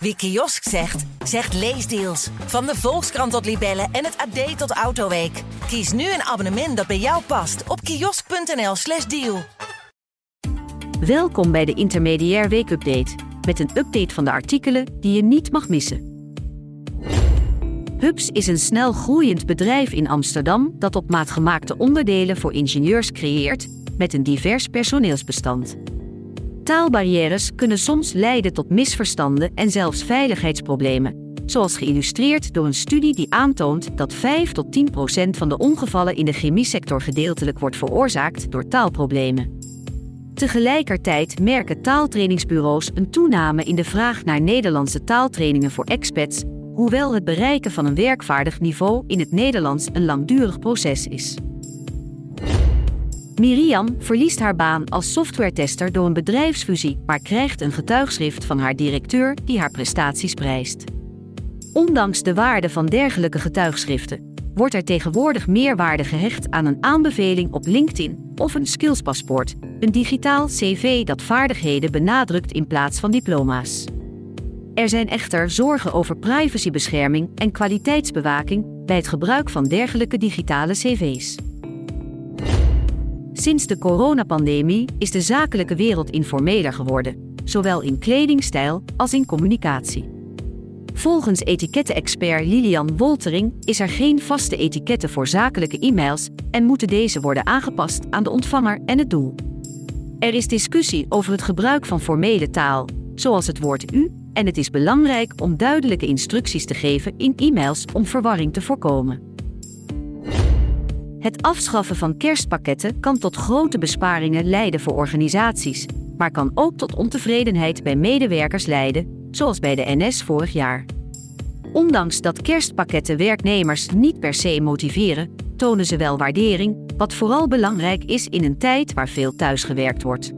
Wie kiosk zegt, zegt leesdeals. Van de Volkskrant tot Libellen en het AD tot Autoweek. Kies nu een abonnement dat bij jou past op kiosk.nl/slash deal. Welkom bij de Intermediair Weekupdate. Met een update van de artikelen die je niet mag missen. Hubs is een snel groeiend bedrijf in Amsterdam dat op maat gemaakte onderdelen voor ingenieurs creëert met een divers personeelsbestand. Taalbarrières kunnen soms leiden tot misverstanden en zelfs veiligheidsproblemen, zoals geïllustreerd door een studie die aantoont dat 5 tot 10 procent van de ongevallen in de chemiesector gedeeltelijk wordt veroorzaakt door taalproblemen. Tegelijkertijd merken taaltrainingsbureaus een toename in de vraag naar Nederlandse taaltrainingen voor expats, hoewel het bereiken van een werkvaardig niveau in het Nederlands een langdurig proces is. Miriam verliest haar baan als softwaretester door een bedrijfsfusie, maar krijgt een getuigschrift van haar directeur die haar prestaties prijst. Ondanks de waarde van dergelijke getuigschriften wordt er tegenwoordig meer waarde gehecht aan een aanbeveling op LinkedIn of een skillspaspoort, een digitaal cv dat vaardigheden benadrukt in plaats van diploma's. Er zijn echter zorgen over privacybescherming en kwaliteitsbewaking bij het gebruik van dergelijke digitale cv's. Sinds de coronapandemie is de zakelijke wereld informeler geworden, zowel in kledingstijl als in communicatie. Volgens etikette-expert Lilian Woltering is er geen vaste etiketten voor zakelijke e-mails en moeten deze worden aangepast aan de ontvanger en het doel. Er is discussie over het gebruik van formele taal, zoals het woord u, en het is belangrijk om duidelijke instructies te geven in e-mails om verwarring te voorkomen. Het afschaffen van kerstpakketten kan tot grote besparingen leiden voor organisaties, maar kan ook tot ontevredenheid bij medewerkers leiden, zoals bij de NS vorig jaar. Ondanks dat kerstpakketten werknemers niet per se motiveren, tonen ze wel waardering, wat vooral belangrijk is in een tijd waar veel thuisgewerkt wordt.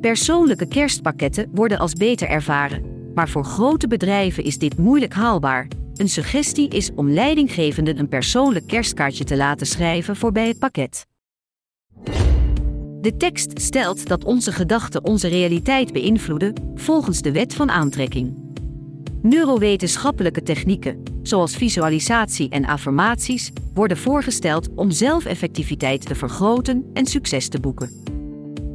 Persoonlijke kerstpakketten worden als beter ervaren, maar voor grote bedrijven is dit moeilijk haalbaar, een suggestie is om leidinggevenden een persoonlijk kerstkaartje te laten schrijven voor bij het pakket. De tekst stelt dat onze gedachten onze realiteit beïnvloeden volgens de wet van aantrekking. Neurowetenschappelijke technieken, zoals visualisatie en affirmaties, worden voorgesteld om zelfeffectiviteit te vergroten en succes te boeken.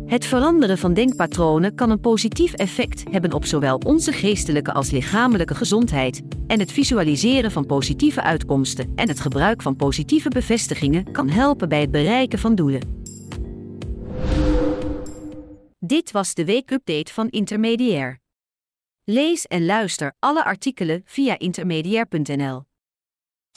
Het veranderen van denkpatronen kan een positief effect hebben op zowel onze geestelijke als lichamelijke gezondheid, en het visualiseren van positieve uitkomsten en het gebruik van positieve bevestigingen kan helpen bij het bereiken van doelen. Dit was de weekupdate van Intermediair. Lees en luister alle artikelen via intermediair.nl.